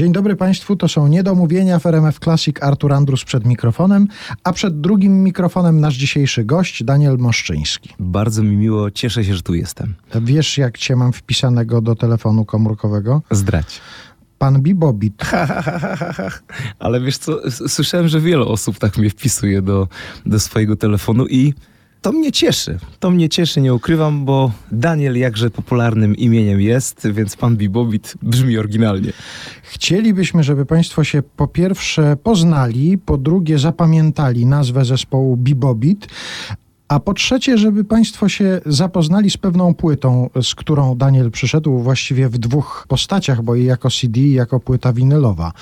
Dzień dobry Państwu, to są Niedomówienia w RMF Classic Artur Andrus przed mikrofonem, a przed drugim mikrofonem nasz dzisiejszy gość Daniel Moszczyński. Bardzo mi miło, cieszę się, że tu jestem. Wiesz jak Cię mam wpisanego do telefonu komórkowego? Zdrać. Pan Bibobit. Ale wiesz co, słyszałem, że wiele osób tak mnie wpisuje do, do swojego telefonu i to mnie cieszy. To mnie cieszy, nie ukrywam, bo Daniel jakże popularnym imieniem jest, więc pan Bibobit brzmi oryginalnie. Chcielibyśmy, żeby Państwo się po pierwsze poznali, po drugie zapamiętali nazwę zespołu Bibobit, a po trzecie, żeby Państwo się zapoznali z pewną płytą, z którą Daniel przyszedł właściwie w dwóch postaciach, bo i jako CD, i jako płyta winylowa.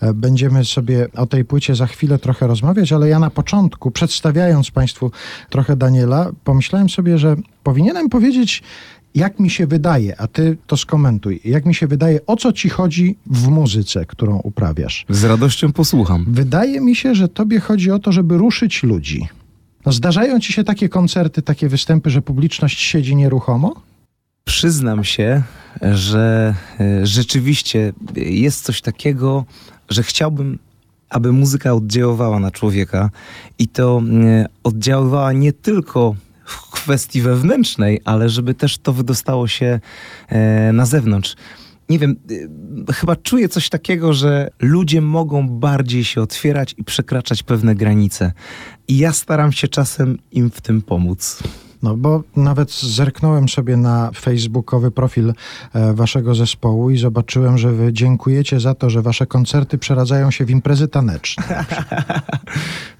E, Będziemy sobie o tej płycie za chwilę trochę rozmawiać, ale ja na początku, przedstawiając Państwu trochę Daniela, pomyślałem sobie, że powinienem powiedzieć, jak mi się wydaje, a ty to skomentuj, jak mi się wydaje, o co ci chodzi w muzyce, którą uprawiasz. Z radością posłucham. Wydaje mi się, że tobie chodzi o to, żeby ruszyć ludzi. No, zdarzają ci się takie koncerty, takie występy, że publiczność siedzi nieruchomo? Przyznam się, że e, rzeczywiście jest coś takiego, że chciałbym, aby muzyka oddziaływała na człowieka i to e, oddziaływała nie tylko w kwestii wewnętrznej, ale żeby też to wydostało się e, na zewnątrz. Nie wiem, e, chyba czuję coś takiego, że ludzie mogą bardziej się otwierać i przekraczać pewne granice. I ja staram się czasem im w tym pomóc. No bo nawet zerknąłem sobie na facebookowy profil e, waszego zespołu i zobaczyłem, że wy dziękujecie za to, że wasze koncerty przeradzają się w imprezy taneczne.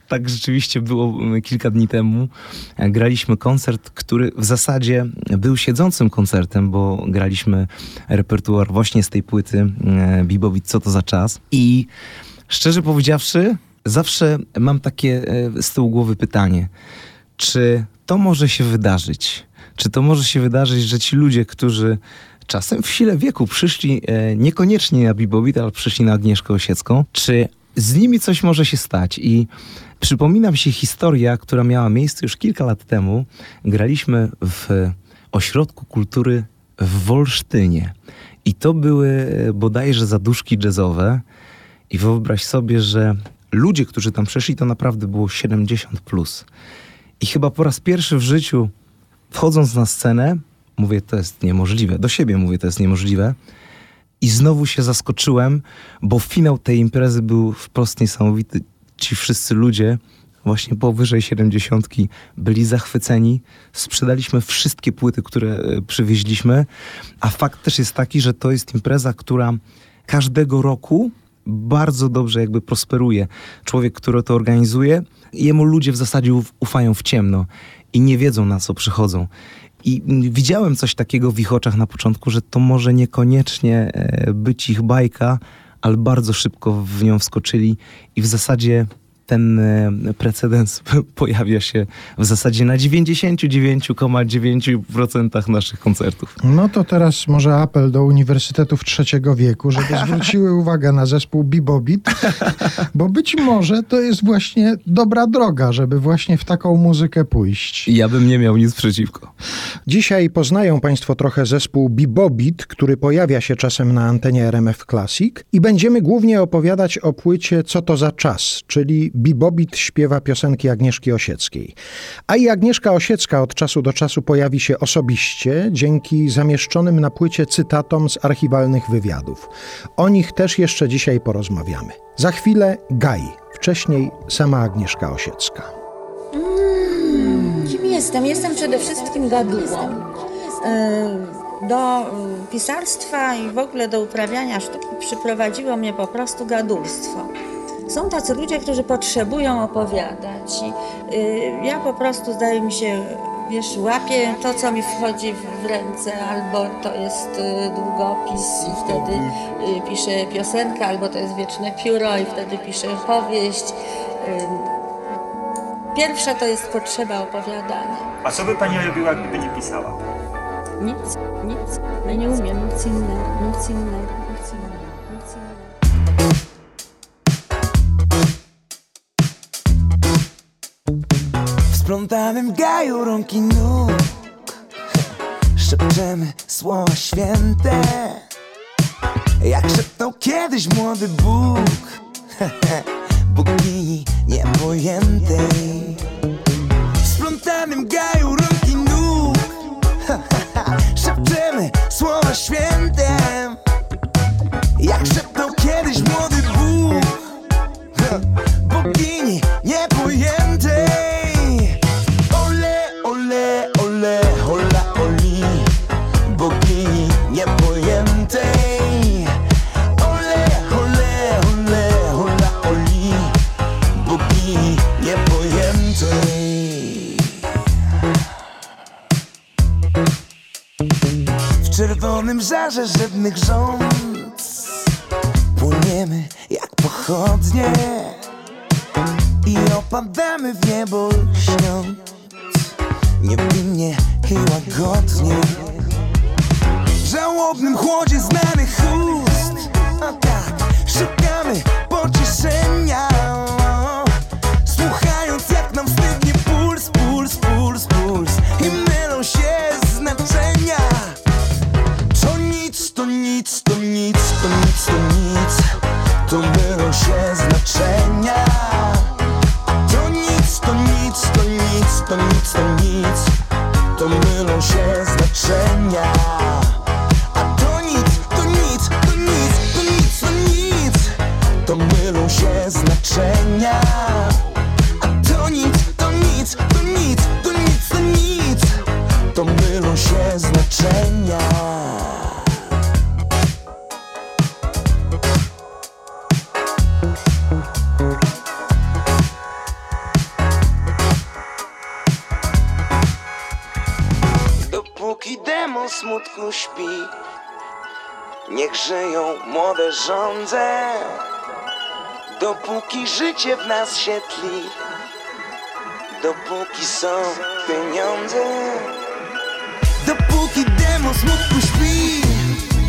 Tak rzeczywiście było mm, kilka dni temu. E, Graliśmy koncert, który w zasadzie był siedzącym koncertem, bo graliśmy repertuar właśnie z tej płyty e, Bibowit Co to za czas. I szczerze powiedziawszy, zawsze mam takie e, z tyłu głowy pytanie, czy to może się wydarzyć? Czy to może się wydarzyć, że ci ludzie, którzy czasem w sile wieku przyszli e, niekoniecznie na Bibowit, ale przyszli na Agnieszkę Osiecką, czy z nimi coś może się stać? I przypomina mi się historia, która miała miejsce już kilka lat temu. Graliśmy w Ośrodku Kultury w Wolsztynie. I to były e, bodajże zaduszki jazzowe. I wyobraź sobie, że ludzie, którzy tam przeszli, to naprawdę było 70 plus. I chyba po raz pierwszy w życiu, wchodząc na scenę, mówię, to jest niemożliwe. Do siebie mówię, to jest niemożliwe. I znowu się zaskoczyłem, bo finał tej imprezy był wprost niesamowity. Ci wszyscy ludzie, właśnie powyżej 70, byli zachwyceni. Sprzedaliśmy wszystkie płyty, które e, przywieźliśmy. A fakt też jest taki, że to jest impreza, która każdego roku bardzo dobrze jakby prosperuje. Człowiek, który to organizuje, jemu ludzie w zasadzie uf- ufają w ciemno i nie wiedzą na co przychodzą. I widziałem coś takiego w ich oczach na początku, że to może niekoniecznie e, być ich bajka, ale bardzo szybko w nią wskoczyli i w zasadzie ten e, precedens pojawia się w zasadzie na 99,9% naszych koncertów. No to teraz może apel do uniwersytetów trzeciego wieku, żeby zwróciły uwagę na zespół Bibobit, bo być może to jest właśnie dobra droga, żeby właśnie w taką muzykę pójść. Ja bym nie miał nic przeciwko. Dzisiaj poznają Państwo trochę zespół Bibobit, który pojawia się czasem na antenie RMF Classic i będziemy głównie opowiadać o płycie Co to za czas, czyli Bibobit śpiewa piosenki Agnieszki Osieckiej. A i Agnieszka Osiecka od czasu do czasu pojawi się osobiście dzięki zamieszczonym na płycie cytatom z archiwalnych wywiadów. O nich też jeszcze dzisiaj porozmawiamy. Za chwilę Gaj, wcześniej sama Agnieszka Osiecka. Kim jestem? Jestem przede wszystkim gadułą. Y, Do y, pisarstwa i w ogóle do uprawiania sztuki przyprowadziło mnie po prostu gadulstwo. Są tacy ludzie, którzy potrzebują opowiadać. I, y, ja po prostu, zdaje mi się, wiesz, łapię to, co mi wchodzi w- ręce, albo to jest y, długopis i wtedy y, piszę piosenkę, albo to jest wieczne pióro i wtedy piszę powieść. Y, Pierwsza to jest potrzeba opowiadania. A co by pani robiła, gdyby nie pisała? Nic, nic. Ja nie umiem nic innego, nic innego, splątanym gaju rąki nóg. Szepczemy słowa święte. Jak szepnął kiedyś młody Bóg. Bogini niepojętej W splątanym gaju rąk i nóg. Szepczemy słowa święte. Jak szepnął kiedyś młody Bóg. Bogini niepojętej czerwonym żarze żadnych rząd. Płyniemy jak pochodnie I opadamy w niebo śniąc Niewinnie i łagodnie W żałobnym chłodzie znanych ust. A tak, szukamy pocieszenia Dopóki życie w nas się tli Dopóki są pieniądze. Dopóki demon smutku śpi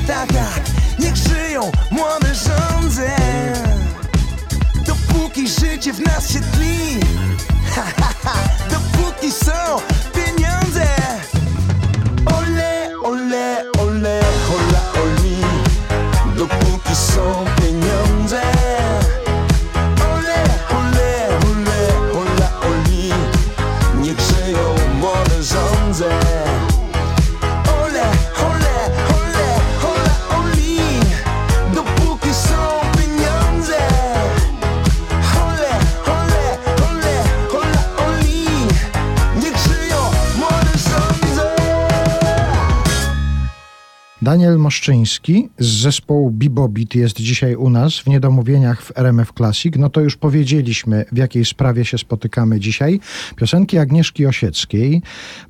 Tak, tak, niech żyją młode żądze Dopóki życie w nas się tli ha, ha, ha, Dopóki są pieniądze. Ole, ole, ole, Daniel Moszczyński z zespołu Bibobit jest dzisiaj u nas w Niedomówieniach w RMF Classic. No to już powiedzieliśmy, w jakiej sprawie się spotykamy dzisiaj. Piosenki Agnieszki Osieckiej.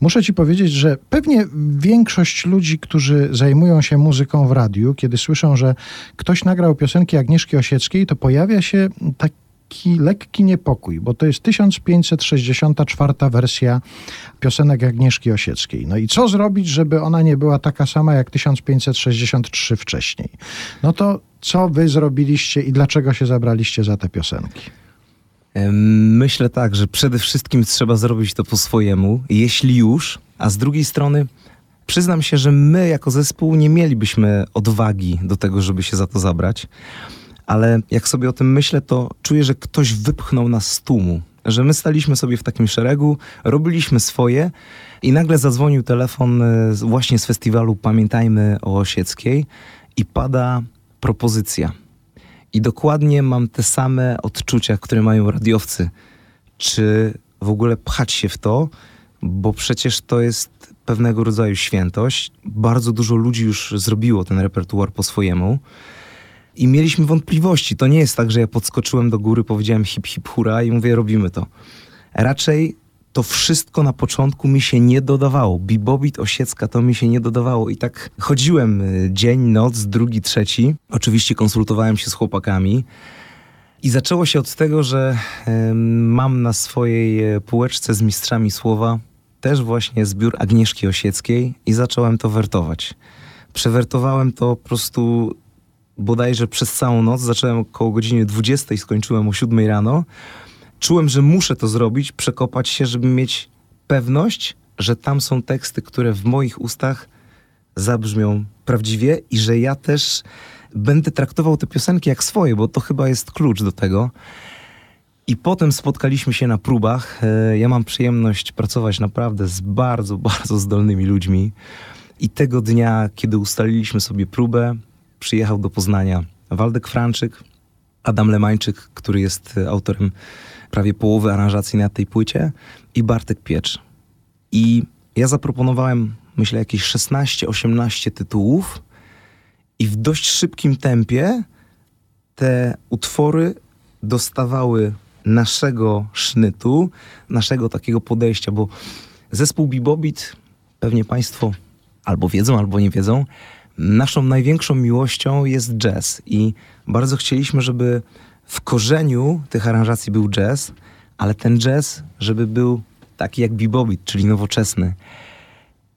Muszę ci powiedzieć, że pewnie większość ludzi, którzy zajmują się muzyką w radiu, kiedy słyszą, że ktoś nagrał piosenki Agnieszki Osieckiej, to pojawia się taki lekki niepokój, bo to jest 1564 wersja piosenek Agnieszki Osieckiej. No i co zrobić, żeby ona nie była taka sama jak 1563 wcześniej? No to co wy zrobiliście i dlaczego się zabraliście za te piosenki? Myślę tak, że przede wszystkim trzeba zrobić to po swojemu, jeśli już, a z drugiej strony przyznam się, że my jako zespół nie mielibyśmy odwagi do tego, żeby się za to zabrać, ale jak sobie o tym myślę, to czuję, że ktoś wypchnął nas z tłumu, że my staliśmy sobie w takim szeregu, robiliśmy swoje i nagle zadzwonił telefon e, właśnie z festiwalu Pamiętajmy o Osieckiej i pada propozycja. I dokładnie mam te same odczucia, które mają radiowcy. Czy w ogóle pchać się w to, bo przecież to jest pewnego rodzaju świętość. Bardzo dużo ludzi już zrobiło ten repertuar po swojemu. I mieliśmy wątpliwości. To nie jest tak, że ja podskoczyłem do góry, powiedziałem hip hip hura i mówię, robimy to. Raczej to wszystko na początku mi się nie dodawało. Bibobit, Osiecka to mi się nie dodawało. I tak chodziłem y, dzień, noc, drugi, trzeci. Oczywiście konsultowałem się z chłopakami. I zaczęło się od tego, że mam na swojej e, półeczce z mistrzami słowa też właśnie zbiór Agnieszki Osieckiej i zacząłem to wertować. Przewertowałem to po prostu bodajże przez całą noc. Zacząłem około godziny 20, skończyłem o 7 rano. Czułem, że muszę to zrobić, przekopać się, żeby mieć pewność, że tam są teksty, które w moich ustach zabrzmią prawdziwie i że ja też będę traktował te piosenki jak swoje, bo to chyba jest klucz do tego. I potem spotkaliśmy się na próbach. E, ja mam przyjemność pracować naprawdę z bardzo, bardzo zdolnymi ludźmi. I tego dnia, kiedy ustaliliśmy sobie próbę, przyjechał do Poznania Waldek Franczyk, Adam Lemańczyk, który jest autorem prawie połowy aranżacji na tej płycie i Bartek Piecz. I ja zaproponowałem, myślę, jakieś 16-18 tytułów i w dość szybkim tempie te utwory dostawały naszego sznytu, naszego takiego podejścia, bo zespół Bibobit, pewnie Państwo albo wiedzą, albo nie wiedzą, naszą największą miłością jest jazz i bardzo chcieliśmy, żeby w korzeniu tych aranżacji był jazz, ale ten jazz, żeby był taki jak bebopit, czyli nowoczesny.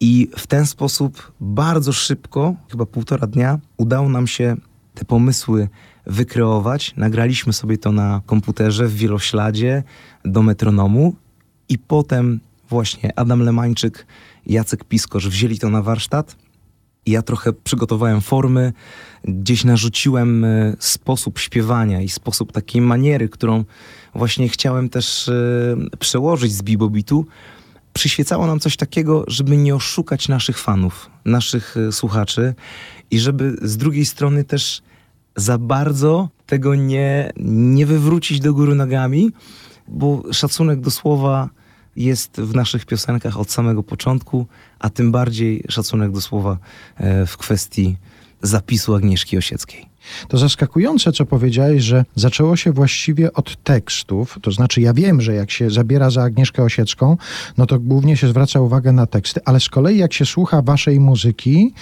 I w ten sposób bardzo szybko, chyba półtora dnia, udało nam się te pomysły wykreować. Nagraliśmy sobie to na komputerze w wielośladzie do metronomu i potem właśnie Adam Lemańczyk, Jacek Piskosz wzięli to na warsztat. Ja trochę przygotowałem formy, gdzieś narzuciłem e, sposób śpiewania i sposób takiej maniery, którą właśnie chciałem też e, przełożyć z bibobitu. Przyświecało nam coś takiego, żeby nie oszukać naszych fanów, naszych e, słuchaczy i żeby z drugiej strony też za bardzo tego nie, nie wywrócić do góry nogami, bo szacunek do słowa jest w naszych piosenkach od samego początku, a tym bardziej szacunek do słowa e, w kwestii zapisu Agnieszki Osieckiej. To zaskakujące, co powiedziałeś, że zaczęło się właściwie od tekstów. To znaczy, ja wiem, że jak się zabiera za Agnieszkę Osiecką, no to głównie się zwraca uwagę na teksty, ale z kolei jak się słucha waszej muzyki,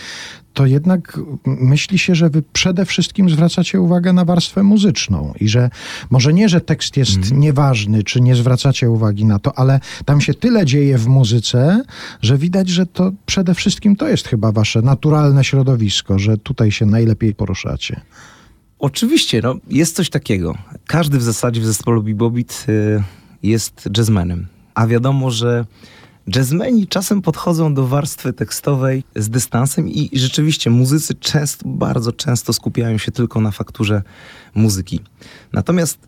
to jednak myśli się, że wy przede wszystkim zwracacie uwagę na warstwę muzyczną i że może nie, że tekst jest mm. nieważny, czy nie zwracacie uwagi na to, ale tam się tyle dzieje w muzyce, że widać, że to przede wszystkim to jest chyba wasze naturalne środowisko, że tutaj się najlepiej poruszacie. Oczywiście, no, jest coś takiego. Każdy w zasadzie w zespole Bibobit y, jest jazzmenem. A wiadomo, że jazzmeni czasem podchodzą do warstwy tekstowej z dystansem i, rzeczywiście muzycy często, bardzo często skupiają się tylko na fakturze muzyki. Natomiast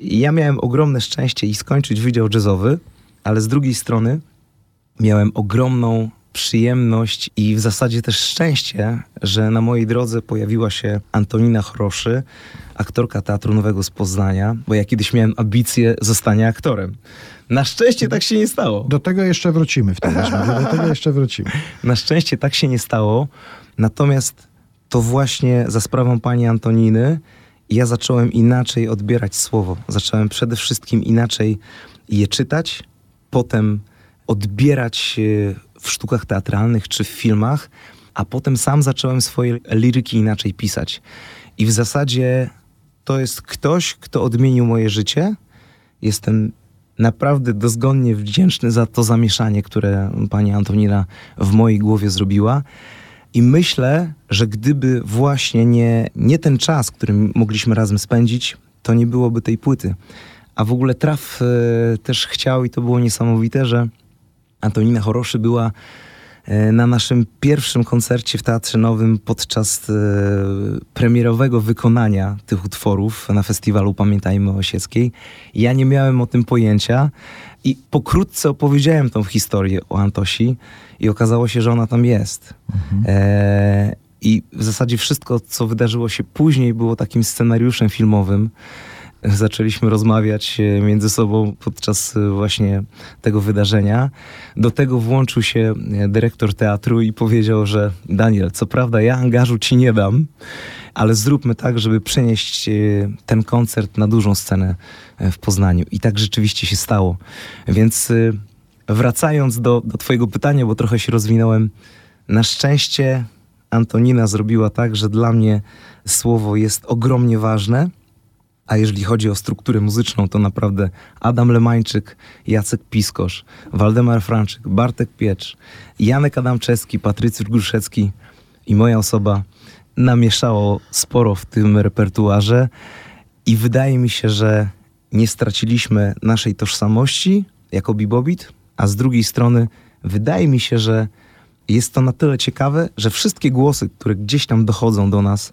ja miałem ogromne szczęście i skończyć wydział jazzowy, ale z drugiej strony miałem ogromną przyjemność i w zasadzie też szczęście, że na mojej drodze pojawiła się Antonina Chroszy, aktorka Teatru Nowego z Poznania, bo ja kiedyś miałem ambicje zostania aktorem. Na szczęście tak się nie stało. Do tego jeszcze wrócimy w tym rozmowie, do tego jeszcze wrócimy. Na szczęście tak się nie stało, natomiast to właśnie za sprawą pani Antoniny ja zacząłem inaczej odbierać słowo. Zacząłem przede wszystkim inaczej je czytać, potem odbierać w sztukach teatralnych czy w filmach, a potem sam zacząłem swoje liryki inaczej pisać. I w zasadzie to jest ktoś, kto odmienił moje życie. Jestem naprawdę dozgonnie wdzięczny za to zamieszanie, które pani Antonina w mojej głowie zrobiła. I myślę, że gdyby właśnie nie, nie ten czas, który mogliśmy razem spędzić, to nie byłoby tej płyty. A w ogóle traf e, też chciał i to było niesamowite, że Antonina Choroszy była e, na naszym pierwszym koncercie w Teatrze Nowym podczas e, premierowego wykonania tych utworów na festiwalu Pamiętajmy Osieckiej. Ja nie miałem o tym pojęcia i pokrótce opowiedziałem tą historię o Antosi i okazało się, że ona tam jest. Mhm. E, I w zasadzie wszystko, co wydarzyło się później, było takim scenariuszem filmowym zaczęliśmy rozmawiać e, między sobą podczas e, właśnie tego wydarzenia. Do tego włączył się e, dyrektor teatru i powiedział, że Daniel, co prawda ja angażu ci nie dam, ale zróbmy tak, żeby przenieść ten koncert na dużą scenę w Poznaniu. I tak rzeczywiście się stało. Więc wracając do, do Twojego pytania, bo trochę się rozwinąłem, na szczęście Antonina zrobiła tak, że dla mnie słowo jest ogromnie ważne a jeżeli chodzi o strukturę muzyczną, to naprawdę Adam Lemańczyk, Jacek Piskosz, Waldemar Franczyk, Bartek Piecz, Janek Adamczewski, Patrycjusz Gruszecki i moja osoba namieszało sporo w tym repertuarze i wydaje mi się, że nie straciliśmy naszej tożsamości jako bibobit, a z drugiej strony wydaje mi się, że jest to na tyle ciekawe, że wszystkie głosy, które gdzieś tam dochodzą do nas,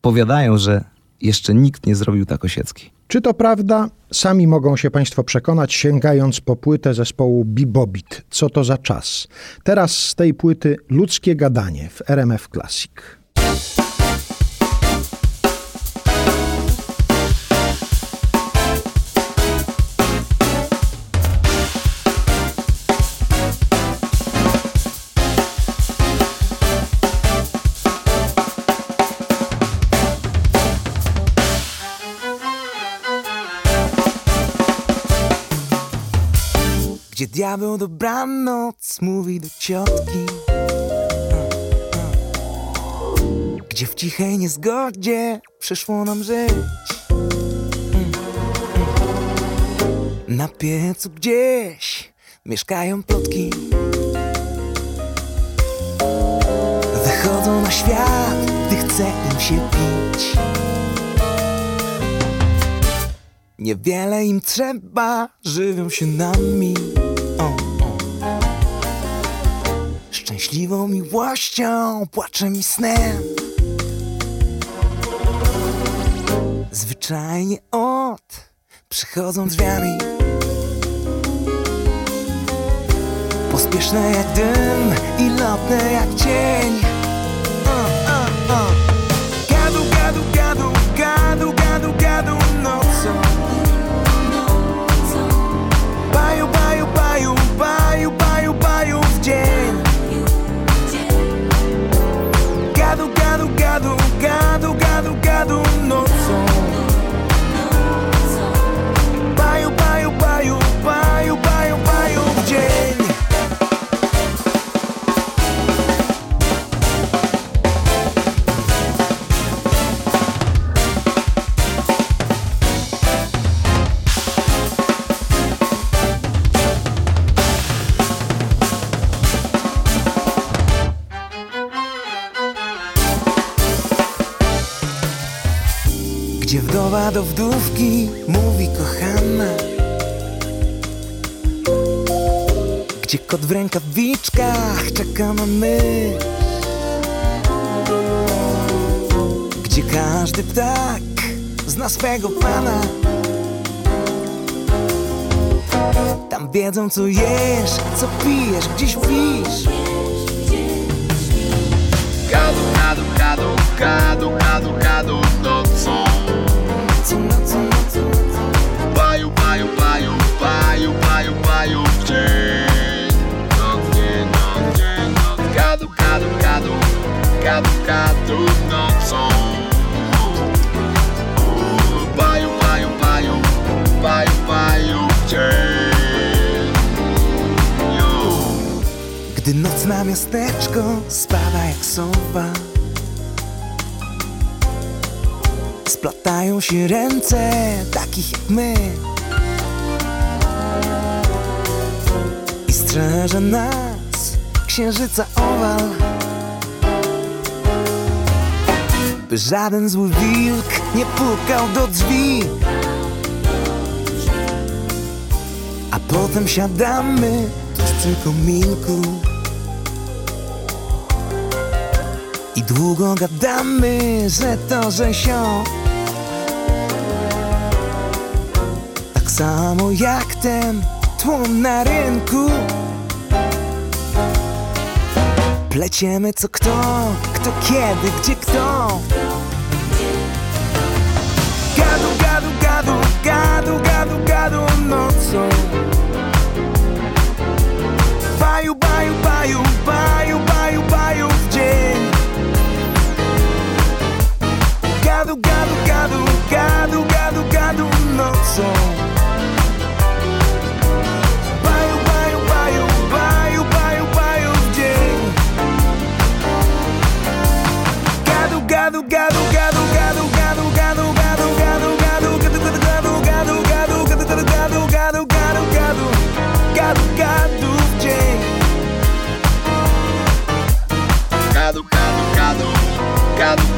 powiadają, że jeszcze nikt nie zrobił tak Osiecki. Czy to prawda? Sami mogą się Państwo przekonać, sięgając po płytę zespołu Bibobit. Co to za czas? Teraz z tej płyty ludzkie gadanie w RMF Classic. Gdzie diabeł dobranoc mówi do ciotki. Gdzie w cichej niezgodzie przyszło nam żyć. Na piecu gdzieś mieszkają plotki. Wychodzą na świat, gdy chce im się pić. Niewiele im trzeba, żywią się nami. Szczęśliwą miłością, płaczem i snem. Zwyczajnie od przychodzą drzwiami. Pospieszne jak dym i lotne jak cień. Do wdówki mówi kochana. Gdzie kot w rękawiczkach czeka na my? Gdzie każdy ptak zna swego pana? Tam wiedzą co jesz, co pijesz, gdzieś śpisz Gadu, gadu, gadu, gadu, gadu, gadu nocą nocą, nocą, Baju, baju, baju, baju, baju, baju w dzień. Noc, dzień, noc, dzień, noc Gadu, gadu, gadu, gadu, gadu nocą. Baju, baju, baju, baju, baju w dzień. Gdy noc na miasteczko spada jak sowa Splatają się ręce takich jak my. I strzeże nas księżyca owal. By żaden zły wilk nie pukał do drzwi. A potem siadamy tuż przy kominku. I długo gadamy, że to, że się samo jak ten tłum na rynku. Pleciemy co kto, kto kiedy, gdzie kto. Gadu, gadu, gadu, gadu, gadu, gadu nocą. Baju, baju, baju, baju, baju, baju w dzień. Gadu, gadu, gadu, gadu, gadu, gadu nocą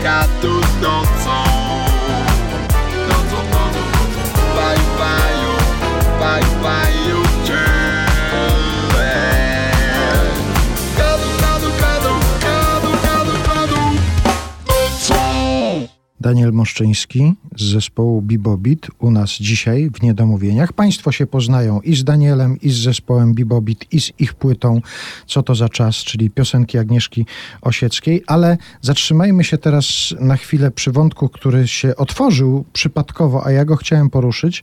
Katus nocą. Nocą, nocą, nocą. Baj, baju, baj, baju Daniel Moszczyński z zespołu Bibobit u nas dzisiaj w Niedomówieniach. Państwo się poznają i z Danielem, i z zespołem Bibobit, i z ich płytą Co to za czas, czyli piosenki Agnieszki Osieckiej, ale zatrzymajmy się teraz na chwilę przy wątku, który się otworzył przypadkowo, a ja go chciałem poruszyć.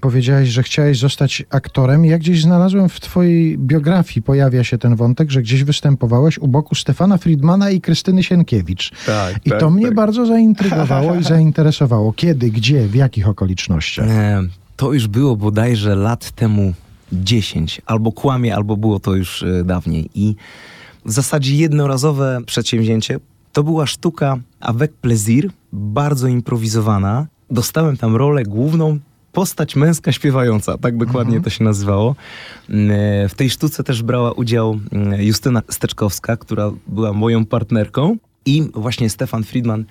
Powiedziałeś, że chciałeś zostać aktorem. Ja gdzieś znalazłem w twojej biografii, pojawia się ten wątek, że gdzieś występowałeś u boku Stefana Friedmana i Krystyny Sienkiewicz. Tak, I tak, to mnie tak. bardzo zaintrygowało i zainteresowało. Kiedy, gdzie, w jakich okolicznościach? E, to już było bodajże lat temu 10. Albo kłamie, albo było to już e, dawniej. I w zasadzie jednorazowe przedsięwzięcie. To była sztuka avec plaisir, bardzo improwizowana. Dostałem tam rolę główną, postać męska śpiewająca, tak dokładnie to się nazywało. Mm, e, W tej sztuce też brała udział mm, Justyna Steczkowska, która była moją partnerką. I właśnie Stefan Friedman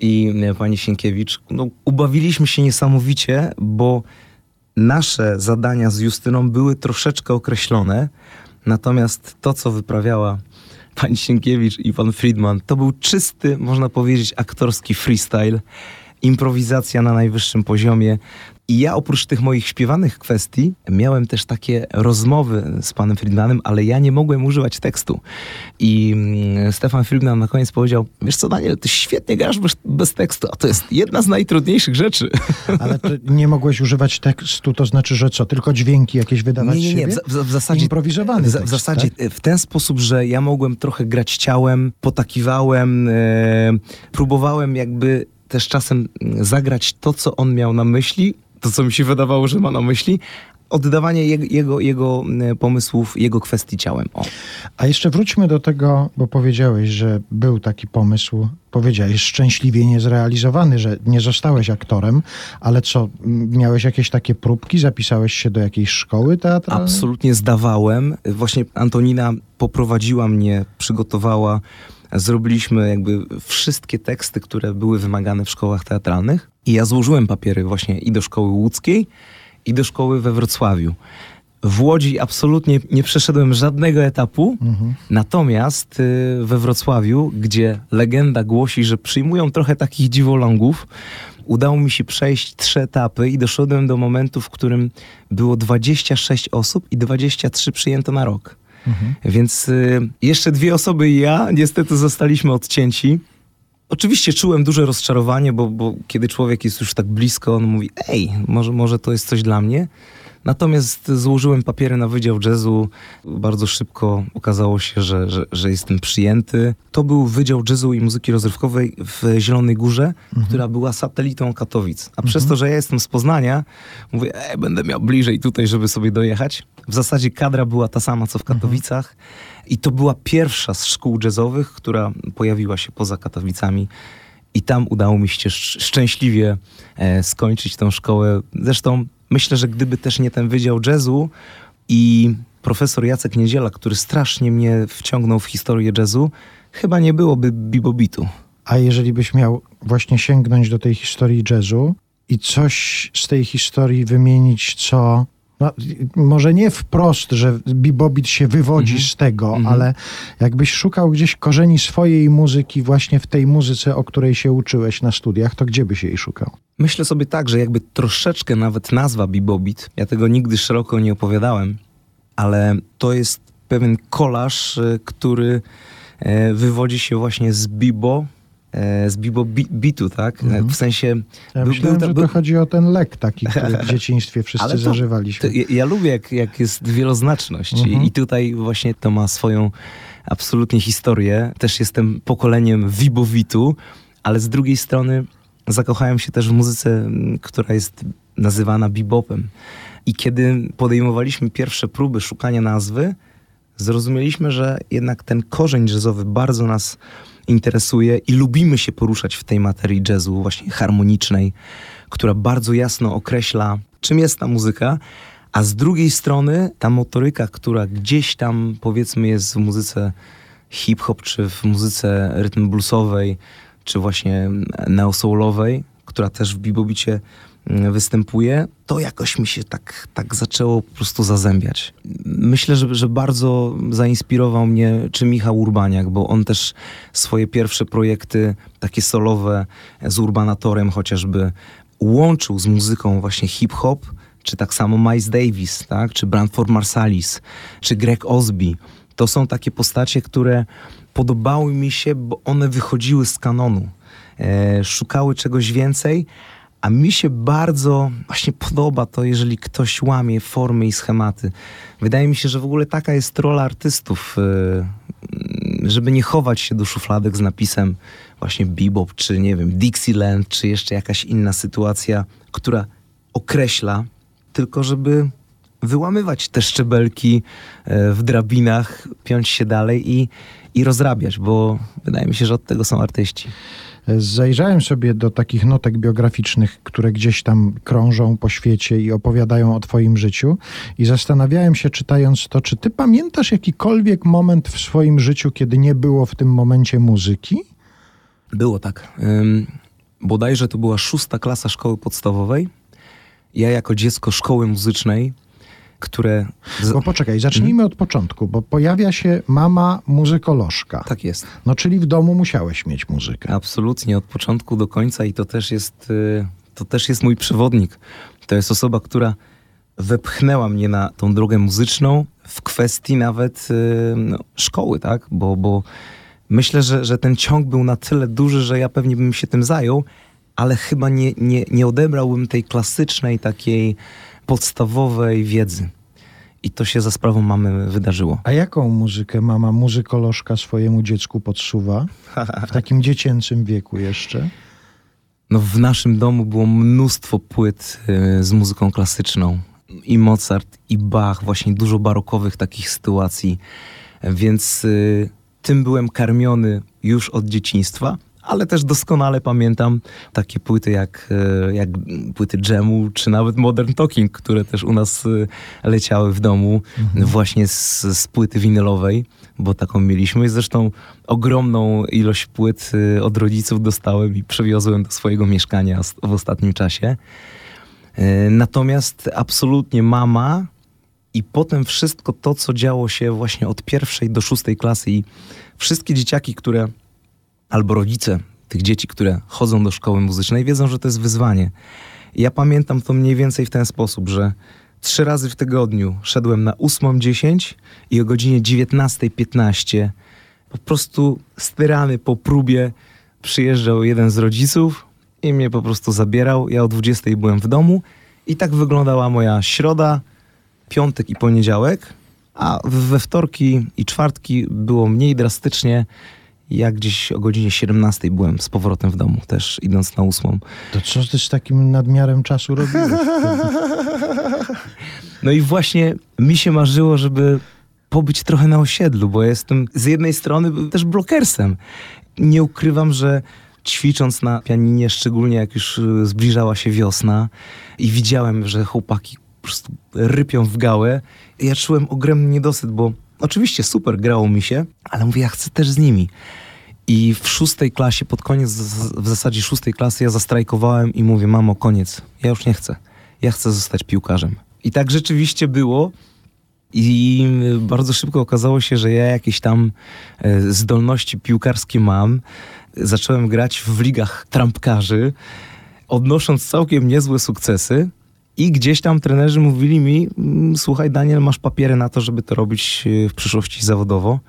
i e, pani Sienkiewicz. No, ubawiliśmy się niesamowicie, bo nasze zadania z Justyną były troszeczkę określone, natomiast to, co wyprawiała pani Sienkiewicz i pan Friedman, to był czysty, można powiedzieć, aktorski freestyle, improwizacja na najwyższym poziomie. I ja oprócz tych moich śpiewanych kwestii miałem też takie rozmowy z panem Friedmanem, ale ja nie mogłem używać tekstu. I mm, Stefan Friedman na koniec powiedział, wiesz co Daniel, ty świetnie grasz bez, bez tekstu, a to jest jedna z najtrudniejszych rzeczy. Ale ty nie mogłeś używać tekstu, to znaczy, że co? Tylko dźwięki jakieś wydawać Nie, nie, nie. W, w, w zasadzie. Improwizowany w, tekst, w zasadzie tak? e, w ten sposób, że ja mogłem trochę grać ciałem, potakiwałem, e, próbowałem jakby też czasem mm, zagrać to, co on miał na myśli, to, co mi się wydawało, że ma na myśli. Oddawanie jego, jego, jego e, pomysłów, jego kwestii ciałem. O. A jeszcze wróćmy do tego, bo powiedziałeś, że był taki pomysł, powiedziałeś szczęśliwie niezrealizowany, że nie zostałeś aktorem, ale co, m, miałeś jakieś takie próbki, zapisałeś się do jakiejś szkoły teatralnej? Absolutnie zdawałem. Właśnie Antonina poprowadziła mnie, przygotowała. Zrobiliśmy jakby wszystkie teksty, które były wymagane w szkołach teatralnych. I ja złożyłem papiery właśnie i do szkoły łódzkiej, i do szkoły we Wrocławiu. W Łodzi absolutnie nie przeszedłem żadnego etapu, natomiast y, we Wrocławiu, gdzie legenda głosi, że przyjmują trochę takich dziwolągów, udało mi się przejść trzy etapy i doszedłem do momentu, w którym było 26 osób i 23 przyjęto na rok. Więc y, jeszcze dwie osoby i ja niestety zostaliśmy odcięci. Oczywiście czułem duże rozczarowanie, bo, bo kiedy człowiek jest już tak blisko, on mówi, ej, może, może to jest coś dla mnie. Natomiast złożyłem papiery na Wydział Jazzu. Bardzo szybko okazało się, że, że, że jestem przyjęty. To był Wydział Jazzu i Muzyki Rozrywkowej w Zielonej Górze, która była satelitą Katowic. A przez to, że ja jestem z Poznania, mówię, ej, będę miał bliżej tutaj, żeby sobie dojechać. W zasadzie kadra była ta sama, co w Katowicach. I to była pierwsza z szkół jazzowych, która pojawiła się poza Katowicami. I tam udało mi się szcz- szczęśliwie e, skończyć tą szkołę. Zresztą myślę, że gdyby też nie ten Wydział Jazzu i profesor Jacek Niedziela, który strasznie mnie wciągnął w historię jazzu, chyba nie byłoby bibobitu. A jeżeli byś miał właśnie sięgnąć do tej historii jazzu i coś z tej historii wymienić, co no, może nie wprost, że bibobit się wywodzi Mhm. z tego, Mhm. ale jakbyś szukał gdzieś korzeni swojej muzyki właśnie w tej muzyce, o której się uczyłeś na studiach, to gdzie byś jej szukał? Myślę sobie tak, że jakby troszeczkę nawet nazwa bibobit, ja tego nigdy szeroko nie opowiadałem, ale to jest pewien kolaż, e, który e, wywodzi się właśnie z bibo, z bibo bi- bitu, tak? E, W sensie... Mhm. Ja był- myślałem, był- że był- to chodzi o ten lek taki, który w dzieciństwie wszyscy Ale to- zażywaliśmy. To ja, ja lubię, jak, jak jest wieloznaczność Mhm. I, i tutaj właśnie to ma swoją absolutnie historię. Też jestem pokoleniem wibowitu, ale z drugiej strony zakochałem się też w muzyce, która jest nazywana bebopem. I kiedy podejmowaliśmy pierwsze próby szukania nazwy, zrozumieliśmy, że jednak ten korzeń jazzowy bardzo nas interesuje i lubimy się poruszać w tej materii jazzu, właśnie harmonicznej, która bardzo jasno określa, czym jest ta muzyka, a z drugiej strony ta motoryka, która gdzieś tam powiedzmy jest w muzyce hip-hop, czy w muzyce rytm bluesowej, czy właśnie neosoulowej, która też w Bibobicie występuje, to jakoś mi się tak, tak zaczęło po prostu zazębiać. Myślę, że, że bardzo zainspirował mnie czy Michał Urbaniak, bo on też swoje pierwsze projekty, takie solowe z Urbanatorem chociażby, łączył z muzyką właśnie hip-hop, czy tak samo Miles Davis, tak? czy Brandford Marsalis, czy Greg Osby. To są takie postacie, które podobały mi się, bo one wychodziły z kanonu. E, szukały czegoś więcej, a mi się bardzo właśnie podoba to, jeżeli ktoś łamie formy i schematy. Wydaje mi się, że w ogóle taka jest rola artystów, e, żeby nie chować się do szufladek z napisem właśnie bebop, czy nie wiem, Dixieland, czy jeszcze jakaś inna sytuacja, która określa, tylko żeby wyłamywać te szczebelki e, w drabinach, piąć się dalej i, i rozrabiać, bo wydaje mi się, że od tego są artyści. Zajrzałem sobie do takich notek biograficznych, które gdzieś tam krążą po świecie i opowiadają o Twoim życiu, i zastanawiałem się, czytając to, czy Ty pamiętasz jakikolwiek moment w swoim życiu, kiedy nie było w tym momencie muzyki? Było tak. Ym, bodajże to była szósta klasa szkoły podstawowej. Ja jako dziecko szkoły muzycznej, które... z- Bo poczekaj, zacznijmy od początku, bo pojawia się mama muzykolożka. Tak jest. No czyli w domu musiałeś mieć muzykę. Absolutnie, od początku do końca i to też jest, y, to też jest mój przewodnik. To jest osoba, która wepchnęła mnie na tą drogę muzyczną w kwestii nawet y, no, szkoły, tak? Bo, bo myślę, że, że ten ciąg był na tyle duży, że ja pewnie bym się tym zajął, ale chyba nie, nie, nie odebrałbym tej klasycznej, takiej podstawowej wiedzy. I to się za sprawą mamy wydarzyło. A jaką muzykę mama muzykolożka swojemu dziecku podsuwa? W takim dziecięcym wieku jeszcze? No w naszym domu było mnóstwo płyt y, z muzyką klasyczną. I Mozart, i Bach, właśnie dużo barokowych takich sytuacji. Więc y, tym byłem karmiony już od dzieciństwa, ale też doskonale pamiętam takie płyty jak, y, jak płyty Jamu, czy nawet Modern Talking, które też u nas y, leciały w domu właśnie z, z płyty winylowej, bo taką mieliśmy. Zresztą ogromną ilość płyt y, od rodziców dostałem i przewiozłem do swojego mieszkania w ostatnim czasie. Natomiast absolutnie mama i potem wszystko to, co działo się właśnie od pierwszej do szóstej klasy i wszystkie dzieciaki, które albo rodzice tych dzieci, które chodzą do szkoły muzycznej, wiedzą, że to jest wyzwanie. Ja pamiętam to mniej więcej w ten sposób, że trzy razy w tygodniu szedłem na 8.10 i o godzinie 19.15 po prostu styrany po próbie przyjeżdżał jeden z rodziców i mnie po prostu zabierał. Ja o 20 byłem w domu i tak wyglądała moja środa, piątek i poniedziałek, a we wtorki i czwartki było mniej drastycznie. Ja gdzieś o godzinie 17 byłem z powrotem w domu, też idąc na ósmą. To co z takim nadmiarem czasu robiłeś? No i właśnie mi się marzyło, żeby pobyć trochę na osiedlu, bo jestem z jednej strony też blokersem. Nie ukrywam, że ćwicząc na pianinie, szczególnie jak już y, zbliżała się wiosna i widziałem, że chłopaki po prostu rypią w gałę, ja czułem ogromny niedosyt, bo oczywiście super grało mi się, ale mówię, ja chcę też z nimi. I w szóstej klasie, pod koniec w zasadzie szóstej klasy, ja zastrajkowałem i mówię, mamo, koniec, ja już nie chcę. Ja chcę zostać piłkarzem. I tak rzeczywiście było. I bardzo szybko okazało się, że ja jakieś tam e, zdolności piłkarskie mam. Zacząłem grać w ligach trampkarzy, odnosząc całkiem niezłe sukcesy. I gdzieś tam trenerzy mówili mi: "Mm, Słuchaj, Daniel, masz papiery na to, żeby to robić e, w przyszłości zawodowo.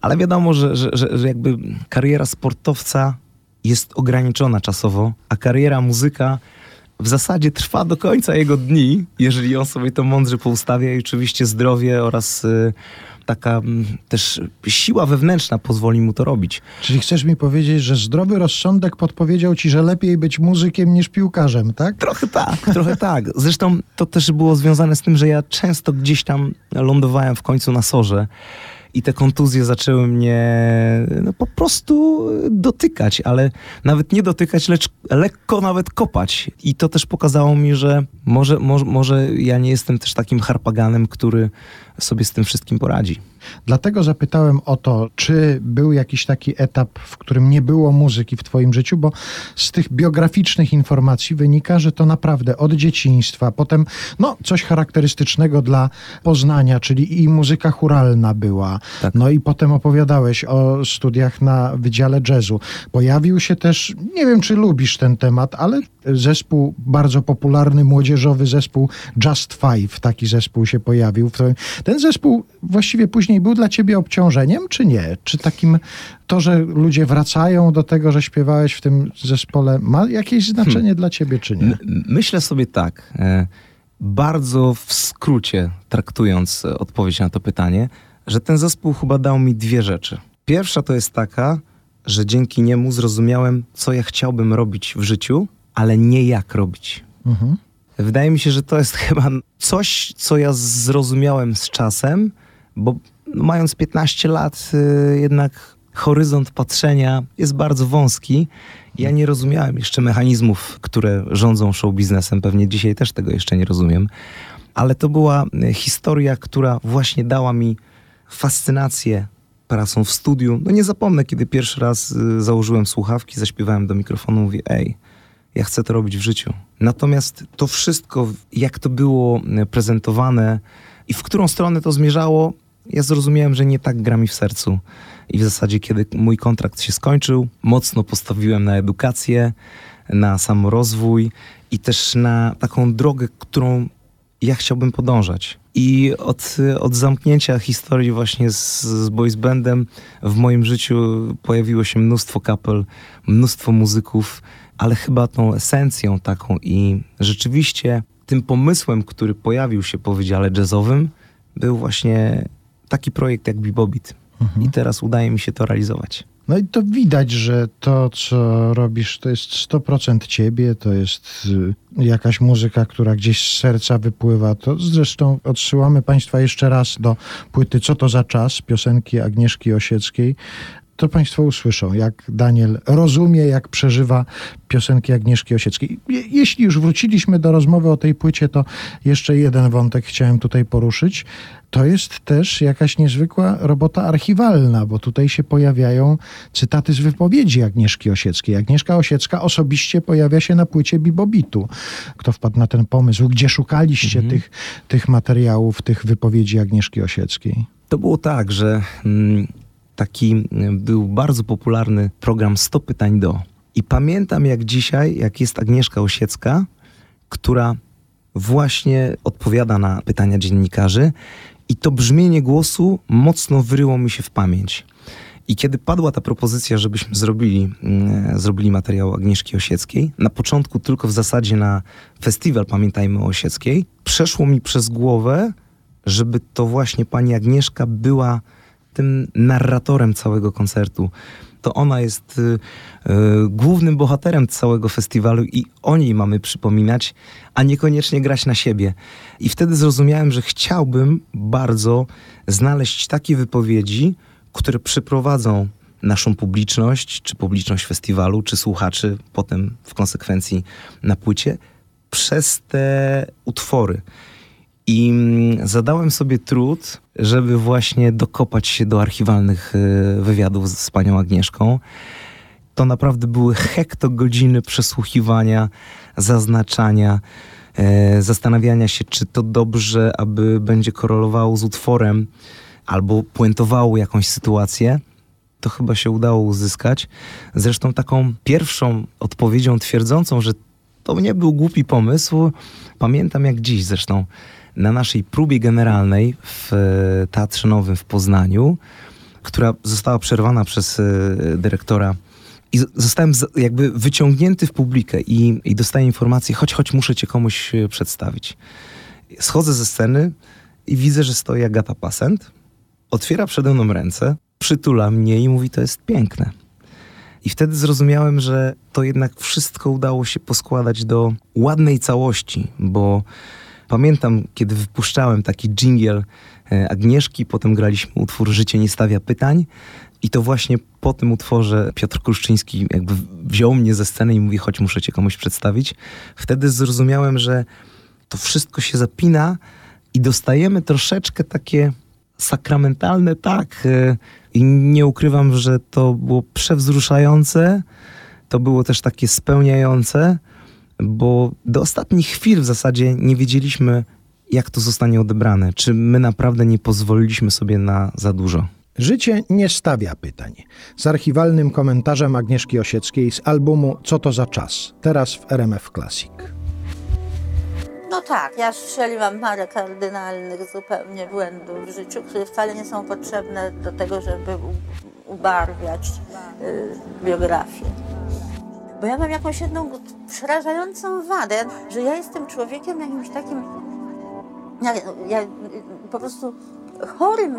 Ale wiadomo, że, że, że, że jakby kariera sportowca jest ograniczona czasowo, a kariera muzyka w zasadzie trwa do końca jego dni, jeżeli on sobie to mądrze poustawia i oczywiście zdrowie oraz y, taka mm, też siła wewnętrzna pozwoli mu to robić. Czyli chcesz mi powiedzieć, że zdrowy rozsądek podpowiedział ci, że lepiej być muzykiem niż piłkarzem, tak? Trochę tak, trochę tak. Zresztą to też było związane z tym, że ja często gdzieś tam lądowałem w końcu na sorze i te kontuzje zaczęły mnie no, po prostu dotykać, ale nawet nie dotykać, lecz lekko nawet kopać. I to też pokazało mi, że może, może, może ja nie jestem też takim harpaganem, który sobie z tym wszystkim poradzi. Dlatego zapytałem o to, czy był jakiś taki etap, w którym nie było muzyki w Twoim życiu, bo z tych biograficznych informacji wynika, że to naprawdę od dzieciństwa, potem no, coś charakterystycznego dla Poznania, czyli i muzyka churalna była. Tak. No i potem opowiadałeś o studiach na Wydziale Jazzu. Pojawił się też, nie wiem czy lubisz ten temat, ale zespół bardzo popularny, młodzieżowy zespół Just Five, taki zespół się pojawił. Ten zespół właściwie później był dla ciebie obciążeniem, czy nie? Czy takim to, że ludzie wracają do tego, że śpiewałeś w tym zespole, ma jakieś znaczenie dla ciebie, czy nie? Myślę sobie tak, e, bardzo w skrócie traktując e, odpowiedź na to pytanie, że ten zespół chyba dał mi dwie rzeczy. Pierwsza to jest taka, że dzięki niemu zrozumiałem, co ja chciałbym robić w życiu, ale nie jak robić. Mhm. Wydaje mi się, że to jest chyba coś, co ja zrozumiałem z czasem, bo mając 15 lat, y, jednak horyzont patrzenia jest bardzo wąski. Ja nie rozumiałem jeszcze mechanizmów, które rządzą show biznesem. Pewnie dzisiaj też tego jeszcze nie rozumiem. Ale to była y, historia, która właśnie dała mi fascynację pracą w studiu. No nie zapomnę, kiedy pierwszy raz y, założyłem słuchawki, zaśpiewałem do mikrofonu, mówię, ej, ja chcę to robić w życiu. Natomiast to wszystko, jak to było e, prezentowane i w którą stronę to zmierzało, ja zrozumiałem, że nie tak gra mi w sercu. I w zasadzie, kiedy mój kontrakt się skończył, mocno postawiłem na edukację, na samorozwój i też na taką drogę, którą ja chciałbym podążać. I od, od zamknięcia historii właśnie z, z boys bandem w moim życiu pojawiło się mnóstwo kapel, mnóstwo muzyków, ale chyba tą esencją taką i rzeczywiście tym pomysłem, który pojawił się po Wydziale Jazzowym, był właśnie taki projekt jak Bibobit. I teraz udaje mi się to realizować. No i to widać, że to, co robisz, to jest 100% ciebie, to jest y, jakaś muzyka, która gdzieś z serca wypływa. To zresztą odsyłamy Państwa jeszcze raz do płyty Co to za czas, piosenki Agnieszki Osieckiej. To Państwo usłyszą, jak Daniel rozumie, jak przeżywa piosenki Agnieszki Osieckiej. Je, jeśli już wróciliśmy do rozmowy o tej płycie, to jeszcze jeden wątek chciałem tutaj poruszyć. To jest też jakaś niezwykła robota archiwalna, bo tutaj się pojawiają cytaty z wypowiedzi Agnieszki Osieckiej. Agnieszka Osiecka osobiście pojawia się na płycie Bibobitu. Kto wpadł na ten pomysł? Gdzie szukaliście tych, tych materiałów, tych wypowiedzi Agnieszki Osieckiej? To było tak, że mm, taki był bardzo popularny program 100 pytań do. I pamiętam jak dzisiaj, jak jest Agnieszka Osiecka, która właśnie odpowiada na pytania dziennikarzy i to brzmienie głosu mocno wyryło mi się w pamięć. I kiedy padła ta propozycja, żebyśmy zrobili, mm, zrobili materiał Agnieszki Osieckiej, na początku tylko w zasadzie na festiwal Pamiętajmy o Osieckiej, przeszło mi przez głowę, żeby to właśnie pani Agnieszka była tym narratorem całego koncertu. To ona jest y, y, głównym bohaterem całego festiwalu i o niej mamy przypominać, a niekoniecznie grać na siebie. I wtedy zrozumiałem, że chciałbym bardzo znaleźć takie wypowiedzi, które przyprowadzą naszą publiczność, czy publiczność festiwalu, czy słuchaczy, potem w konsekwencji na płycie, przez te utwory. I mm, zadałem sobie trud, żeby właśnie dokopać się do archiwalnych y, wywiadów z, z panią Agnieszką. To naprawdę były hektogodziny przesłuchiwania, zaznaczania, e, zastanawiania się, czy to dobrze, aby będzie korelowało z utworem, albo puentowało jakąś sytuację. To chyba się udało uzyskać. Zresztą taką pierwszą odpowiedzią twierdzącą, że to nie był głupi pomysł, pamiętam jak dziś zresztą na naszej próbie generalnej w e, Teatrze Nowym w Poznaniu, która została przerwana przez e, dyrektora i zostałem jakby wyciągnięty w publikę i, i dostaję informację, chodź, chodź, muszę cię komuś e, przedstawić. Schodzę ze sceny i widzę, że stoi Agata Pasent, otwiera przede mną ręce, przytula mnie i mówi, to jest piękne. I wtedy zrozumiałem, że to jednak wszystko udało się poskładać do ładnej całości, bo pamiętam, kiedy wypuszczałem taki dżingiel e, Agnieszki, potem graliśmy utwór Życie nie stawia pytań i to właśnie po tym utworze Piotr Kruszczyński jakby wziął mnie ze sceny i mówi, chodź, muszę cię komuś przedstawić. Wtedy zrozumiałem, że to wszystko się zapina i dostajemy troszeczkę takie sakramentalne, tak. e, I nie ukrywam, że to było przewzruszające. To było też takie spełniające, bo do ostatnich chwil w zasadzie nie wiedzieliśmy, jak to zostanie odebrane. Czy my naprawdę nie pozwoliliśmy sobie na za dużo. Życie nie stawia pytań. Z archiwalnym komentarzem Agnieszki Osieckiej z albumu Co to za czas? Teraz w RMF Classic. No tak, ja strzeliłam parę kardynalnych zupełnie błędów w życiu, które wcale nie są potrzebne do tego, żeby ubarwiać y, biografię. Bo ja mam jakąś jedną przerażającą wadę, że ja jestem człowiekiem jakimś takim, ja, ja po prostu chorym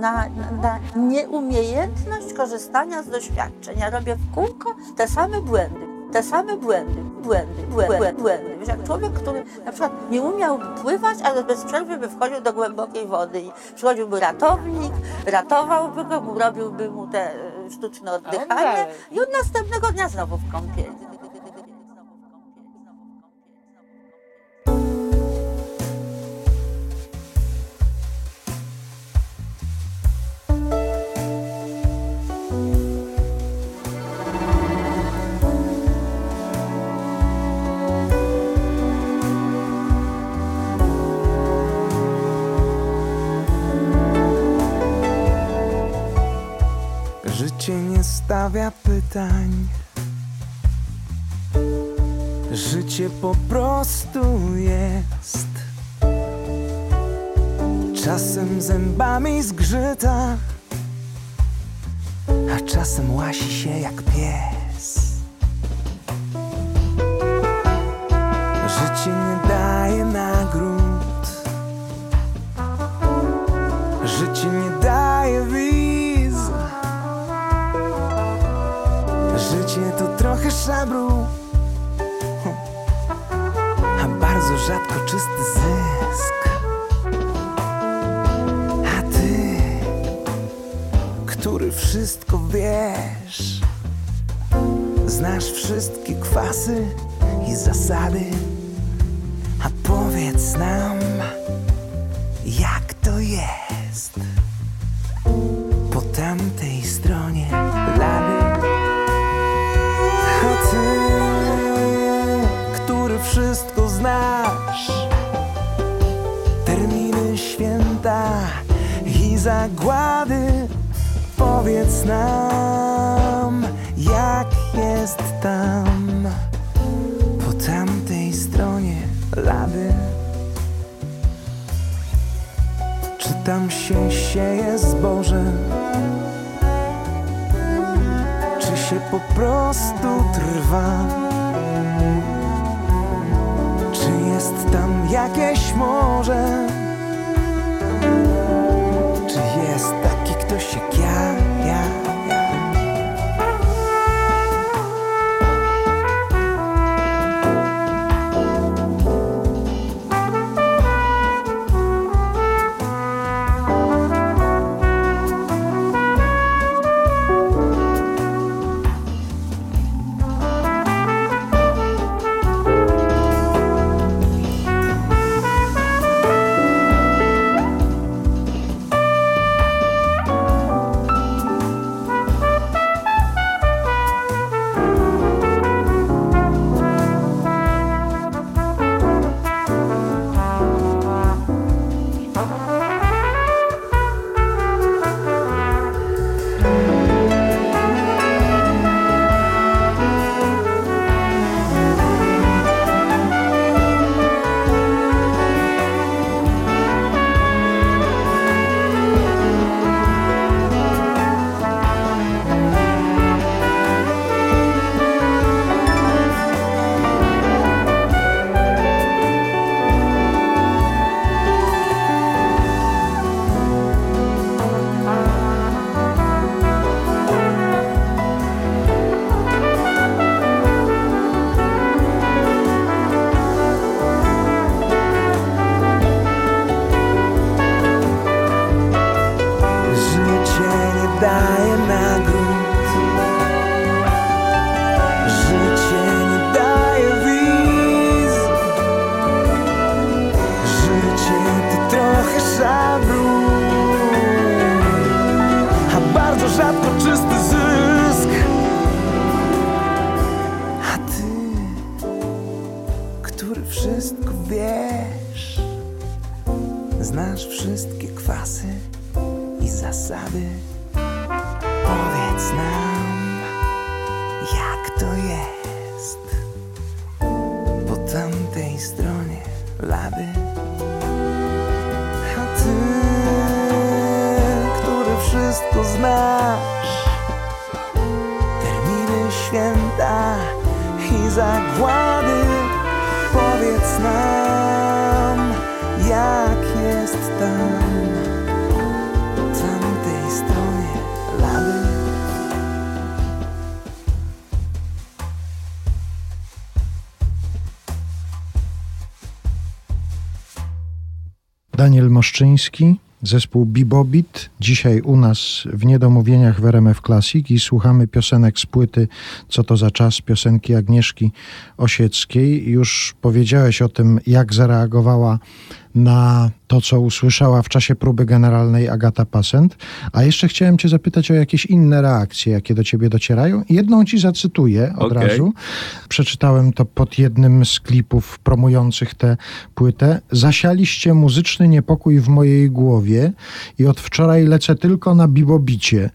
na, na nieumiejętność korzystania z doświadczeń. Ja robię w kółko te same błędy, te same błędy, błędy, błędy, błędy. Wiesz, jak człowiek, który na przykład nie umiał pływać, ale bez przerwy by wchodził do głębokiej wody i przychodziłby ratownik, ratowałby go, robiłby mu te sztuczne oddychanie i od następnego dnia znowu w kąpieli. Stawia pytań. Życie po prostu jest. Czasem zębami zgrzyta, a czasem łasi się jak pies. A bardzo rzadko czysty zysk. A ty, który wszystko wiesz, znasz wszystkie kwasy i zasady, a powiedz nam, jak zagłady, powiedz nam, jak jest tam, po tamtej stronie lady. Czy tam się sieje zboże? Czy się po prostu trwa? Czy jest tam jakieś morze? Kwasy i zasady. Powiedz nam, jak to jest po tamtej stronie lady. A ty, który wszystko znasz, terminy święta i zagłady, powiedz nam, jak jest tam Daniel Moszczyński, zespół Bibobit. Dzisiaj u nas w Niedomówieniach w RMF Classic i słuchamy piosenek z płyty Co to za czas, piosenki Agnieszki Osieckiej. Już powiedziałeś o tym, jak zareagowała na to, co usłyszała w czasie próby generalnej Agata Passent. A jeszcze chciałem cię zapytać o jakieś inne reakcje, jakie do ciebie docierają. Jedną ci zacytuję od Okej. razu. Przeczytałem to pod jednym z klipów promujących tę płytę. Zasialiście muzyczny niepokój w mojej głowie i od wczoraj lecę tylko na bibobicie.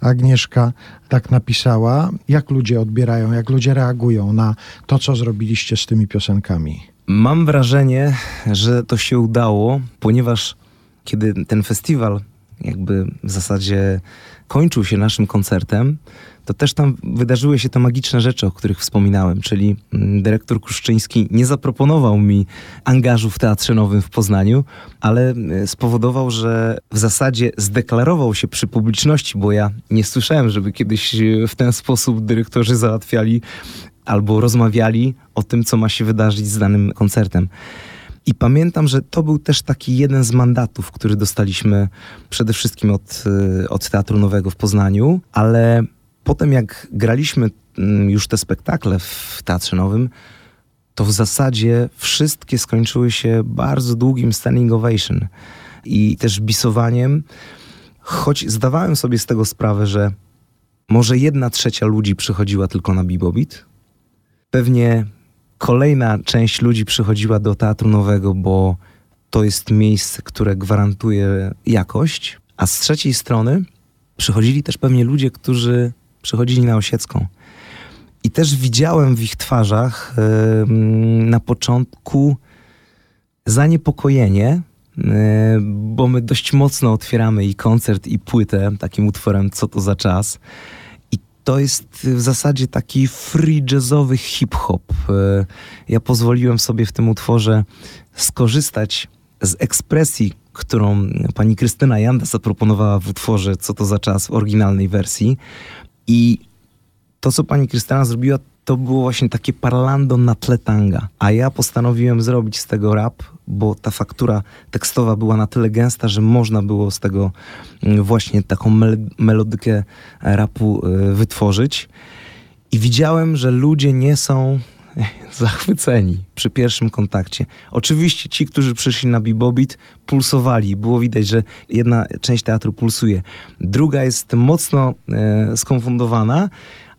Agnieszka tak napisała. Jak ludzie odbierają, jak ludzie reagują na to, co zrobiliście z tymi piosenkami? Mam wrażenie, że to się udało, ponieważ kiedy ten festiwal jakby w zasadzie kończył się naszym koncertem, to też tam wydarzyły się te magiczne rzeczy, o których wspominałem, czyli mm, dyrektor Kruszczyński nie zaproponował mi angażu w Teatrze Nowym w Poznaniu, ale y, spowodował, że w zasadzie zdeklarował się przy publiczności, bo ja nie słyszałem, żeby kiedyś y, w ten sposób dyrektorzy załatwiali albo rozmawiali o tym, co ma się wydarzyć z danym koncertem. I pamiętam, że to był też taki jeden z mandatów, który dostaliśmy przede wszystkim od, y, od Teatru Nowego w Poznaniu, ale potem jak graliśmy mm, już te spektakle w Teatrze Nowym, to w zasadzie wszystkie skończyły się bardzo długim standing ovation i też bisowaniem, choć zdawałem sobie z tego sprawę, że może jedna trzecia ludzi przychodziła tylko na Bibobit. Pewnie kolejna część ludzi przychodziła do Teatru Nowego, bo to jest miejsce, które gwarantuje jakość, a z trzeciej strony przychodzili też pewnie ludzie, którzy przychodzili na Osiecką. I też widziałem w ich twarzach em, na początku zaniepokojenie, e, bo my dość mocno otwieramy i koncert, i płytę takim utworem Co to za czas. To jest w zasadzie taki free jazzowy hip-hop. E, Ja pozwoliłem sobie w tym utworze skorzystać z ekspresji, którą pani Krystyna Janda zaproponowała w utworze Co to za czas w oryginalnej wersji. I to, co pani Krystyna zrobiła, to było właśnie takie parlando na tle tanga. A ja postanowiłem zrobić z tego rap, bo ta faktura tekstowa była na tyle gęsta, że można było z tego mm, właśnie taką mel- melodykę rapu y, wytworzyć. I widziałem, że ludzie nie są zachwyceni przy pierwszym kontakcie. Oczywiście ci, którzy przyszli na Bibobit, pulsowali. Było widać, że jedna część teatru pulsuje. Druga jest mocno e, skonfundowana,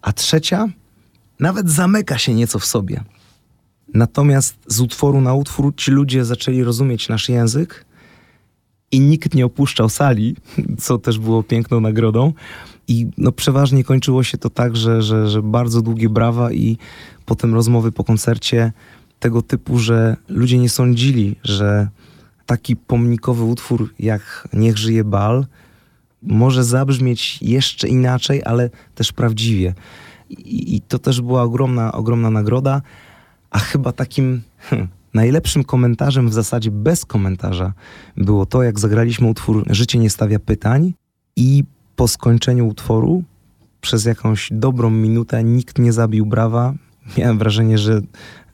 a trzecia nawet zamyka się nieco w sobie. Natomiast z utworu na utwór ci ludzie zaczęli rozumieć nasz język i nikt nie opuszczał sali, co też było piękną nagrodą. I no, przeważnie kończyło się to tak, że, że, że bardzo długie brawa i potem rozmowy po koncercie tego typu, że ludzie nie sądzili, że taki pomnikowy utwór jak Niech żyje bal może zabrzmieć jeszcze inaczej, ale też prawdziwie. I, i to też była ogromna, ogromna nagroda, a chyba takim hm, najlepszym komentarzem, w zasadzie bez komentarza, było to, jak zagraliśmy utwór Życie nie stawia pytań i po skończeniu utworu przez jakąś dobrą minutę nikt nie zabił brawa. Miałem wrażenie, że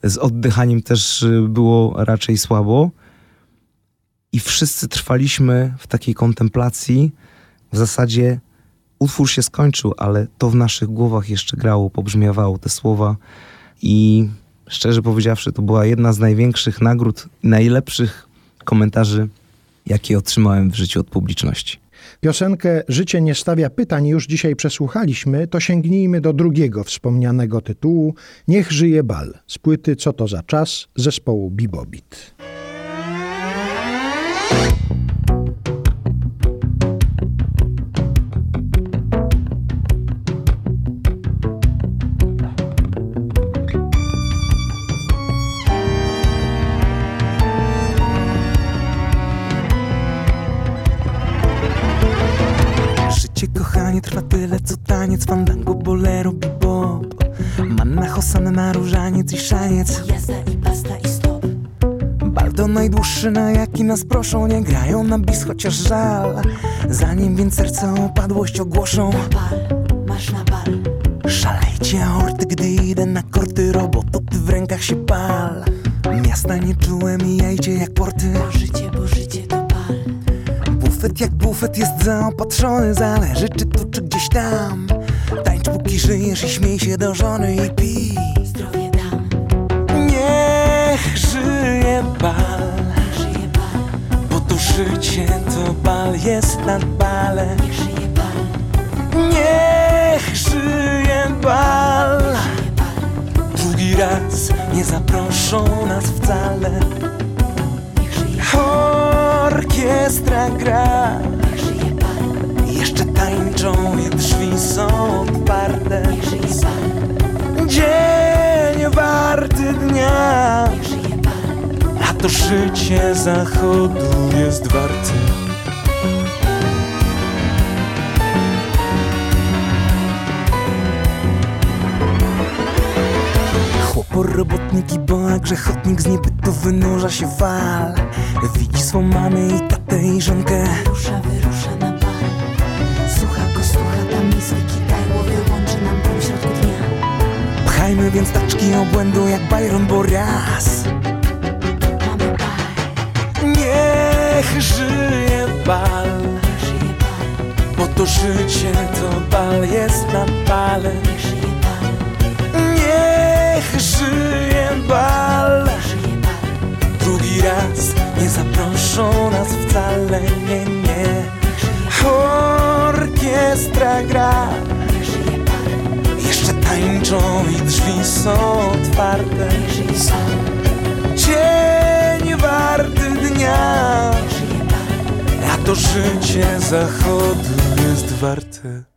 z oddychaniem też y, było raczej słabo. I wszyscy trwaliśmy w takiej kontemplacji. W zasadzie utwór się skończył, ale to w naszych głowach jeszcze grało, pobrzmiewało te słowa. I szczerze powiedziawszy, to była jedna z największych nagród, najlepszych komentarzy, jakie otrzymałem w życiu od publiczności. Piosenkę Życie nie stawia pytań już dzisiaj przesłuchaliśmy, to sięgnijmy do drugiego wspomnianego tytułu Niech żyje bal z płyty Co to za czas zespołu Bibobit. Tyle co taniec Fandango, bolero, bebop. Manna, hosanna, różaniec i szaniec Jazda i pasta i stop. Bal to najdłuższy na jaki nas proszą Nie grają na bis, chociaż żal. Zanim więc serca opadłość ogłoszą. Bal, masz na bal. Szalejcie aorty, gdy idę na korty Robototy w rękach się pal. Miasta nie czułem i jajcie jak porty. Bo życie, bo życie to bal. Bufet jak bufet jest zaopatrzony Zależy czy tu, tam Tańcz póki żyjesz i śmiej się do żony i pij Zdrowie dam, Niech żyje bal. Niech żyje bal. Bo to życie to bal jest nad balem Niech żyje bal, Niech żyje bal. Drugi raz nie zaproszą nas wcale. Orkiestra gra tańczą i drzwi są bal, Dzień warty dnia. A to życie zachodu jest warte. Chłopor, robotnik i boa, grzechotnik z niebytu wynurza się wal. Widzi swą mamę i tatę i żonkę taczki obłędu jak Byron, bo raz Mamy bal, Niech żyje bal. Bo to życie to bal jest na bale niech żyje bal. Drugi raz nie zaproszą nas wcale, nie, nie. Orkiestra gra tańczą i drzwi są otwarte. Dzień warty dnia. A to życie zachodu jest warte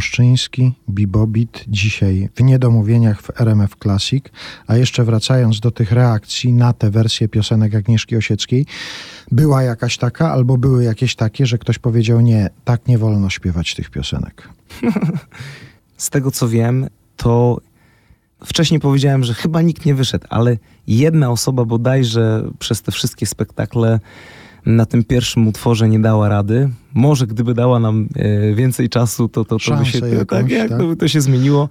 Moszczyński, Bibobit, dzisiaj w Niedomówieniach w RMF Classic. A jeszcze wracając do tych reakcji na te wersje piosenek Agnieszki Osieckiej, była jakaś taka albo były jakieś takie, że ktoś powiedział nie, tak nie wolno śpiewać tych piosenek. Z tego co wiem, to wcześniej powiedziałem, że chyba nikt nie wyszedł, ale jedna osoba bodajże przez te wszystkie spektakle na tym pierwszym utworze nie dała rady. Może gdyby dała nam e, więcej czasu, to, to, to by się, jakąś, tak, jak, tak? To by to się zmieniło,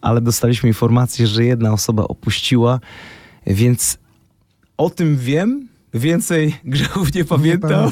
ale dostaliśmy informację, że jedna osoba opuściła, więc o tym wiem. Więcej grzechów nie pamiętam.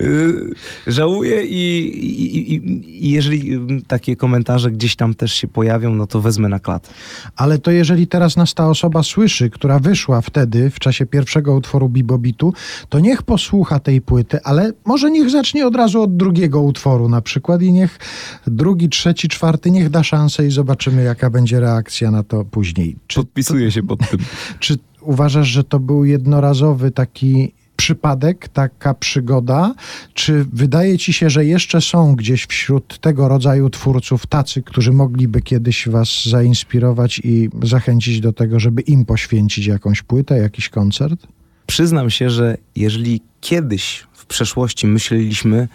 Y, Żałuję i, i, i, jeżeli y, takie komentarze gdzieś tam też się pojawią, no to wezmę na klatę. Ale to jeżeli teraz nas ta osoba słyszy, która wyszła wtedy w czasie pierwszego utworu Bibobitu, to niech posłucha tej płyty, ale może niech zacznie od razu od drugiego utworu na przykład i niech drugi, trzeci, czwarty, niech da szansę i zobaczymy jaka będzie reakcja na to później. Czy, Podpisuję się pod tym. czy uważasz, że to był jednorazowy taki przypadek, taka przygoda? Czy wydaje ci się, że jeszcze są gdzieś wśród tego rodzaju twórców tacy, którzy mogliby kiedyś was zainspirować i zachęcić do tego, żeby im poświęcić jakąś płytę, jakiś koncert? Przyznam się, że jeżeli kiedyś w przeszłości myśleliśmy,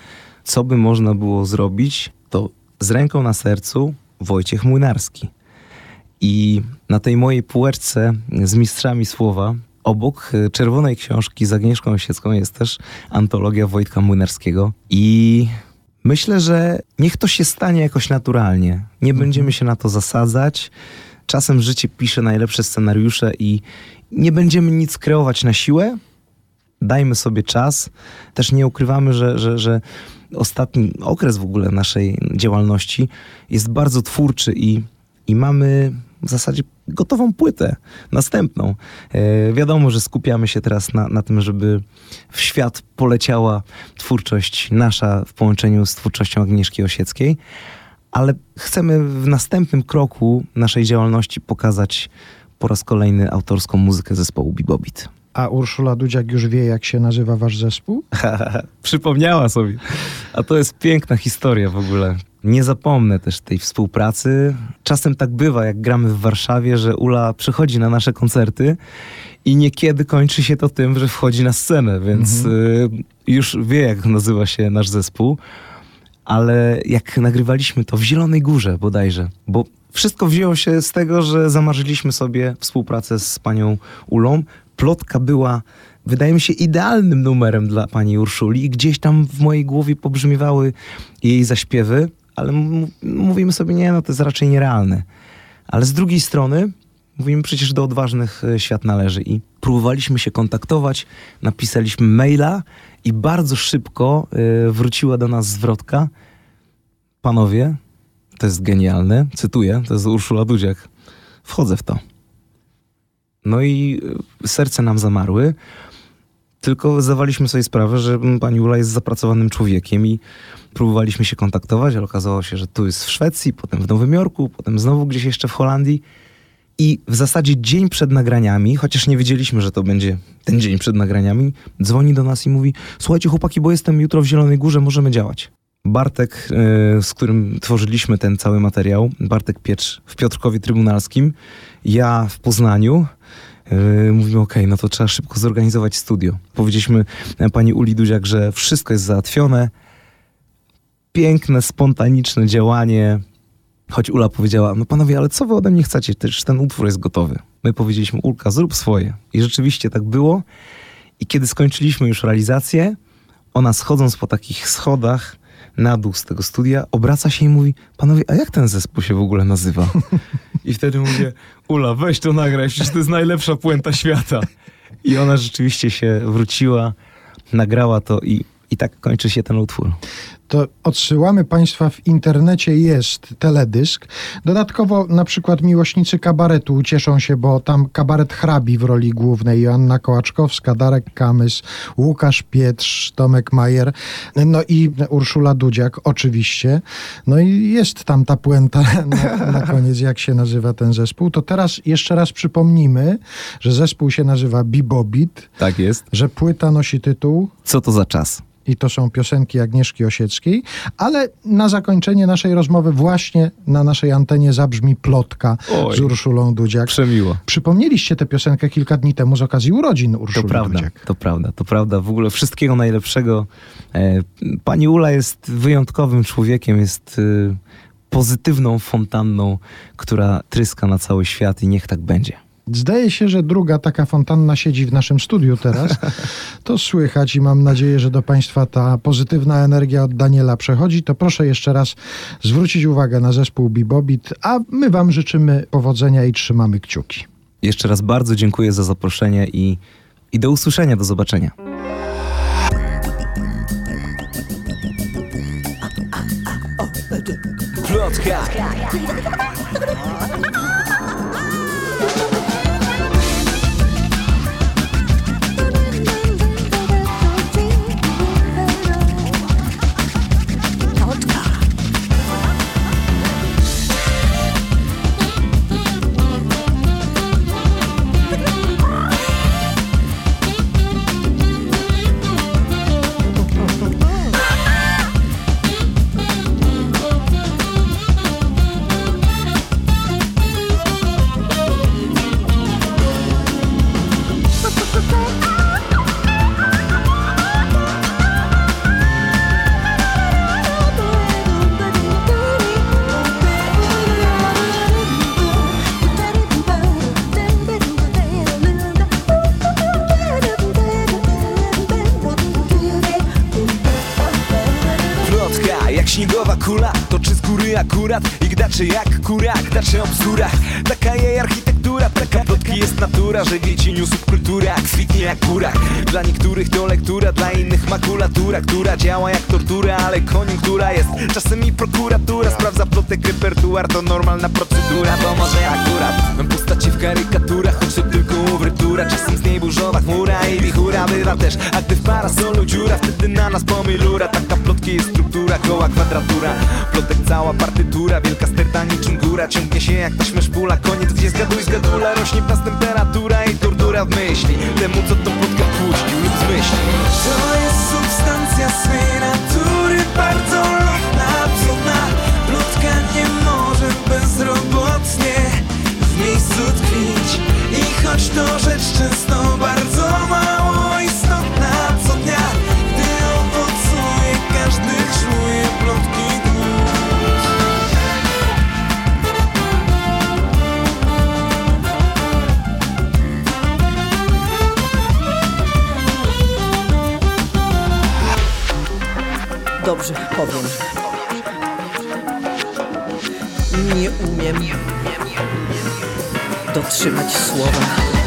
co by można było zrobić, to z ręką na sercu Wojciech Młynarski. I na tej mojej półeczce z mistrzami słowa obok e, czerwonej książki z Agnieszką jest też antologia Wojtka Młynarskiego. I myślę, że niech to się stanie jakoś naturalnie. Nie będziemy się na to zasadzać. Czasem życie pisze najlepsze scenariusze i nie będziemy nic kreować na siłę. Dajmy sobie czas. Też nie ukrywamy, że, że, że ostatni okres w ogóle naszej działalności jest bardzo twórczy i, i mamy w zasadzie gotową płytę, następną. E, wiadomo, że skupiamy się teraz na, na tym, żeby w świat poleciała twórczość nasza w połączeniu z twórczością Agnieszki Osieckiej, ale chcemy w następnym kroku naszej działalności pokazać po raz kolejny autorską muzykę zespołu Bibobit. A Urszula Dudziak już wie, jak się nazywa wasz zespół? Przypomniała sobie. A to jest piękna historia w ogóle. Nie zapomnę też tej współpracy. Czasem tak bywa, jak gramy w Warszawie, że Ula przychodzi na nasze koncerty i niekiedy kończy się to tym, że wchodzi na scenę, więc y, już wie, jak nazywa się nasz zespół. Ale jak nagrywaliśmy to w Zielonej Górze bodajże, bo wszystko wzięło się z tego, że zamarzyliśmy sobie współpracę z panią Ulą. Plotka była, wydaje mi się, idealnym numerem dla pani Urszuli. Gdzieś tam w mojej głowie pobrzmiewały jej zaśpiewy, ale mówimy sobie, nie, no to jest raczej nierealne. Ale z drugiej strony mówimy przecież do odważnych e, świat należy i próbowaliśmy się kontaktować, napisaliśmy maila i bardzo szybko e, wróciła do nas zwrotka. Panowie, to jest genialne, cytuję, to jest Urszula Dudziak, wchodzę w to. No i e, serce nam zamarły, tylko zdawaliśmy sobie sprawę, że pani Ula jest zapracowanym człowiekiem i próbowaliśmy się kontaktować, ale okazało się, że tu jest w Szwecji, potem w Nowym Jorku, potem znowu gdzieś jeszcze w Holandii. I w zasadzie dzień przed nagraniami, chociaż nie wiedzieliśmy, że to będzie ten dzień przed nagraniami, dzwoni do nas i mówi: Słuchajcie, chłopaki, bo jestem jutro w Zielonej Górze, możemy działać. Bartek, y, z którym tworzyliśmy ten cały materiał, Bartek Piecz w Piotrkowie Trybunalskim, ja w Poznaniu. Yy, mówimy, okej, no to trzeba szybko zorganizować studio. Powiedzieliśmy e, pani Uli Dudziak, że wszystko jest załatwione. Piękne, spontaniczne działanie. Choć Ula powiedziała, no panowie, ale co wy ode mnie chcecie? Też ten utwór jest gotowy. My powiedzieliśmy, Ulka, zrób swoje. I rzeczywiście tak było. I kiedy skończyliśmy już realizację, ona schodząc po takich schodach na dół z tego studia, obraca się i mówi, panowie, a jak ten zespół się w ogóle nazywa? I wtedy mówię, Ula, weź to nagraj, przecież to jest najlepsza puenta świata. I ona rzeczywiście się wróciła, nagrała to i, i tak kończy się ten utwór. To odsyłamy Państwa w internecie jest teledysk. Dodatkowo na przykład miłośnicy kabaretu ucieszą się, bo tam kabaret hrabi w roli głównej, Joanna Kołaczkowska, Darek Kamys, Łukasz Pietrz, Tomek Majer, no i Urszula Dudziak oczywiście. No i jest tam ta puenta na, na koniec, jak się nazywa ten zespół. To teraz jeszcze raz przypomnimy, że zespół się nazywa Bibobit, Tak jest. że płyta nosi tytuł Co to za czas? I to są piosenki Agnieszki Osieckiej, ale na zakończenie naszej rozmowy właśnie na naszej antenie zabrzmi plotka Oj. z Urszulą Dudziak. Przemiło. Przypomnieliście tę piosenkę kilka dni temu z okazji urodzin To Urszuli prawda, Dudziak. to prawda, to prawda. W ogóle wszystkiego najlepszego. E, Pani Ula jest wyjątkowym człowiekiem, jest e, pozytywną fontanną, która tryska na cały świat i niech tak będzie. Zdaje się, że druga taka fontanna siedzi w naszym studiu teraz. To słychać i mam nadzieję, że do Państwa ta pozytywna energia od Daniela przechodzi. To proszę jeszcze raz zwrócić uwagę na zespół Bibobit, a my Wam życzymy powodzenia i trzymamy kciuki. Jeszcze raz bardzo dziękuję za zaproszenie i, i do usłyszenia, do zobaczenia. Plotka gdaczy jak kurak Dacze obsura Taka jej architektura Taka plotki jest natura Że w jej cieniu subkultura Kwitnie jak kurak. Dla niektórych to lektura Dla innych makulatura Która działa jak tortura Ale koniunktura jest Czasem i prokuratura. Sprawdza plotek repertuar To normalna procedura Bo może akurat Postacie w karykaturach Choć to tylko uwertura Czasem z niej burzowa chmura I wichura bywa też A gdy w parasolu dziura. Wtedy na nas pomylura Taka plotki jest struktura Koła kwadratura. Plotek cała partytura Wielka sterta niczym góra. Ciągnie się jak taśmę szpula Koniec gdzie zgaduj zgadula Rośnie w nas temperatura I tortura w myśli. Temu co to plotka puścił lub zmyśli To jest substancja swej natury Bardzo lotna, absolutna. Plotka nie może bezrobotnie W miejscu tkwić. I choć to rzecz często bardzo mało Dobrze, powiem. Nie umiem dotrzymać słowa.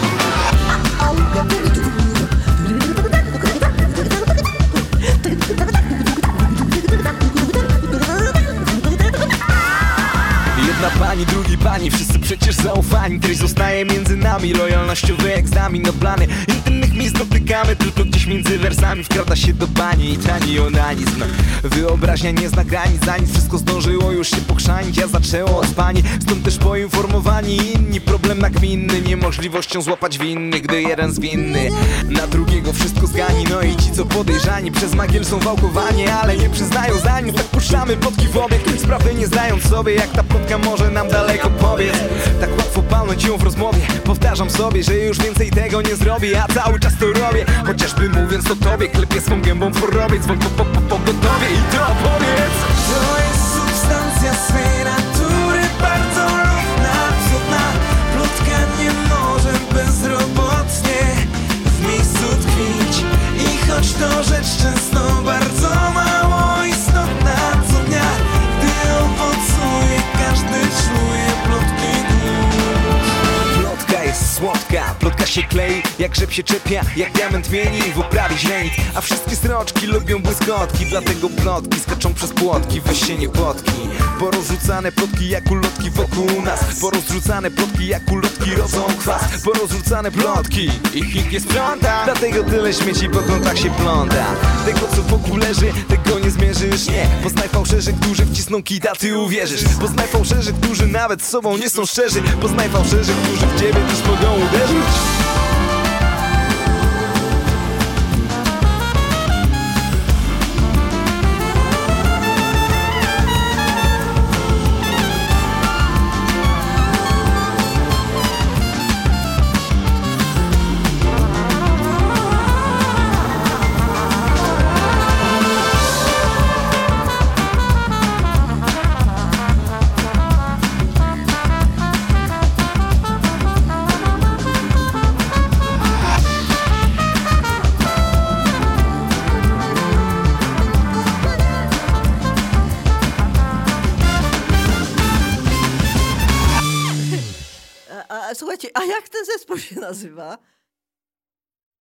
Pani, drugi pani, wszyscy przecież zaufani. Treść zostaje między nami, lojalnościowy egzamin oblany. Intymnych miejsc dotykamy, tylko gdzieś między wersami Wkrada się do bani i tani onanizm. Wyobraźnia nie zna granic, za nic wszystko zdążyło już się pokrzanić Ja zaczęło od pani, stąd też poinformowani inni Problem nagminny, niemożliwością złapać winny Gdy jeden z winny na drugiego wszystko zgani. No i ci co podejrzani przez magiel są wałkowani Ale nie przyznają za nim, tak puszczamy plotki w obieg Sprawy nie znając sobie, jak ta plotka może nam daleko pobiec Tak łatwo palnąć ją w rozmowie. Powtarzam sobie, że już więcej tego nie zrobię Ja cały czas to robię, chociażby mówiąc to tobie Klepię swą gębą po robiec, dzwoń po, po, po, po gotowie I to powiedz. To jest substancja swej natury Bardzo lotna, absolutna Plotka nie może bezrobotnie W miejscu tkwić. I choć to rzecz często bardzo się klei Jak grzyb się czepia, jak diament mieni w uprawie źrenic A wszystkie sroczki lubią błyskotki Dlatego plotki skaczą przez płotki Weź się nie potki Porozrzucane plotki jak ulotki wokół nas Porozrzucane plotki jak ulotki rodzą kwas. Porozrzucane plotki Ich ich nie sprząta Dlatego tyle śmieci po kątach się pląta. Tego co wokół leży, tego nie zmierzysz Nie, poznaj fałszerzy, którzy wcisną kita, ty uwierzysz. Poznaj fałszerzy, którzy nawet z sobą nie są szczerzy. Poznaj fałszerzy, którzy w ciebie też mogą uderzyć Słuchajcie,